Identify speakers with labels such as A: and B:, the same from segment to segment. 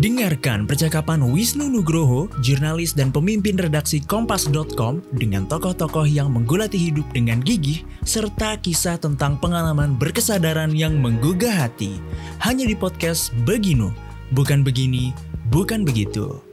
A: Dengarkan percakapan Wisnu Nugroho, jurnalis dan pemimpin redaksi Kompas.com dengan tokoh-tokoh yang menggulati hidup dengan gigih, serta kisah tentang pengalaman berkesadaran yang menggugah hati. Hanya di podcast Beginu, bukan begini, bukan begitu.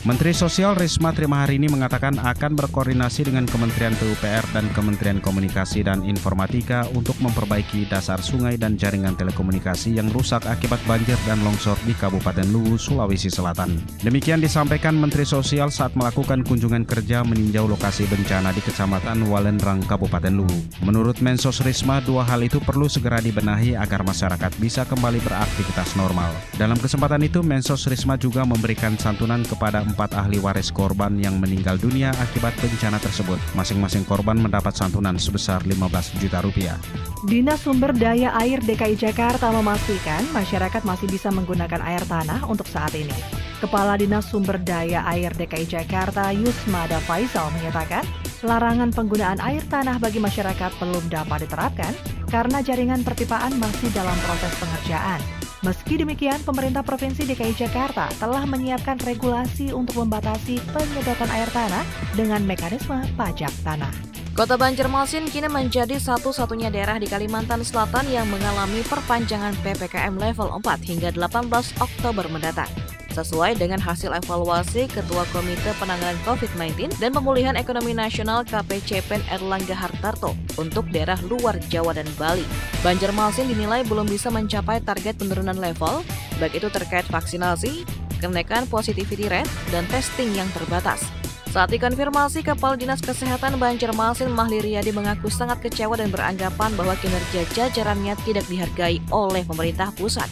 B: Menteri Sosial Risma Terima hari ini mengatakan akan berkoordinasi dengan Kementerian PUPR dan Kementerian Komunikasi dan Informatika untuk memperbaiki dasar sungai dan jaringan telekomunikasi yang rusak akibat banjir dan longsor di Kabupaten Luwu, Sulawesi Selatan. Demikian disampaikan Menteri Sosial saat melakukan kunjungan kerja meninjau lokasi bencana di Kecamatan Walendrang, Kabupaten Luwu. Menurut Mensos Risma, dua hal itu perlu segera dibenahi agar masyarakat bisa kembali beraktivitas normal. Dalam kesempatan itu, Mensos Risma juga memberikan santunan kepada empat ahli waris korban yang meninggal dunia akibat bencana tersebut. Masing-masing korban mendapat santunan sebesar 15 juta rupiah.
C: Dinas Sumber Daya Air DKI Jakarta memastikan masyarakat masih bisa menggunakan air tanah untuk saat ini. Kepala Dinas Sumber Daya Air DKI Jakarta Yusmada Faisal menyatakan, larangan penggunaan air tanah bagi masyarakat belum dapat diterapkan karena jaringan perpipaan masih dalam proses pengerjaan. Meski demikian, pemerintah Provinsi DKI Jakarta telah menyiapkan regulasi untuk membatasi penyedotan air tanah dengan mekanisme pajak tanah.
D: Kota Banjarmasin kini menjadi satu-satunya daerah di Kalimantan Selatan yang mengalami perpanjangan PPKM level 4 hingga 18 Oktober mendatang sesuai dengan hasil evaluasi Ketua Komite Penanganan COVID-19 dan Pemulihan Ekonomi Nasional KPCPEN Erlangga Hartarto untuk daerah luar Jawa dan Bali. Banjarmasin dinilai belum bisa mencapai target penurunan level, baik itu terkait vaksinasi, kenaikan positivity rate, dan testing yang terbatas. Saat dikonfirmasi, Kepala Dinas Kesehatan Banjarmasin Mahli Riyadi mengaku sangat kecewa dan beranggapan bahwa kinerja jajarannya tidak dihargai oleh pemerintah pusat.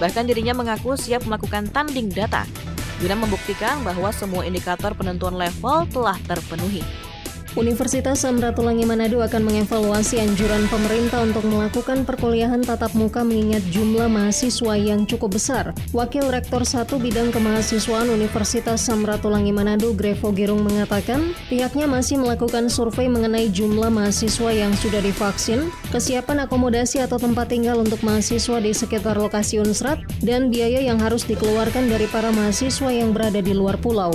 D: Bahkan dirinya mengaku siap melakukan tanding data guna membuktikan bahwa semua indikator penentuan level telah terpenuhi.
E: Universitas Samratulangi Manado akan mengevaluasi anjuran pemerintah untuk melakukan perkuliahan tatap muka mengingat jumlah mahasiswa yang cukup besar. Wakil Rektor 1 Bidang Kemahasiswaan Universitas Samratulangi Manado, Grevo Gerung mengatakan, pihaknya masih melakukan survei mengenai jumlah mahasiswa yang sudah divaksin, kesiapan akomodasi atau tempat tinggal untuk mahasiswa di sekitar lokasi Unsrat, dan biaya yang harus dikeluarkan dari para mahasiswa yang berada di luar pulau.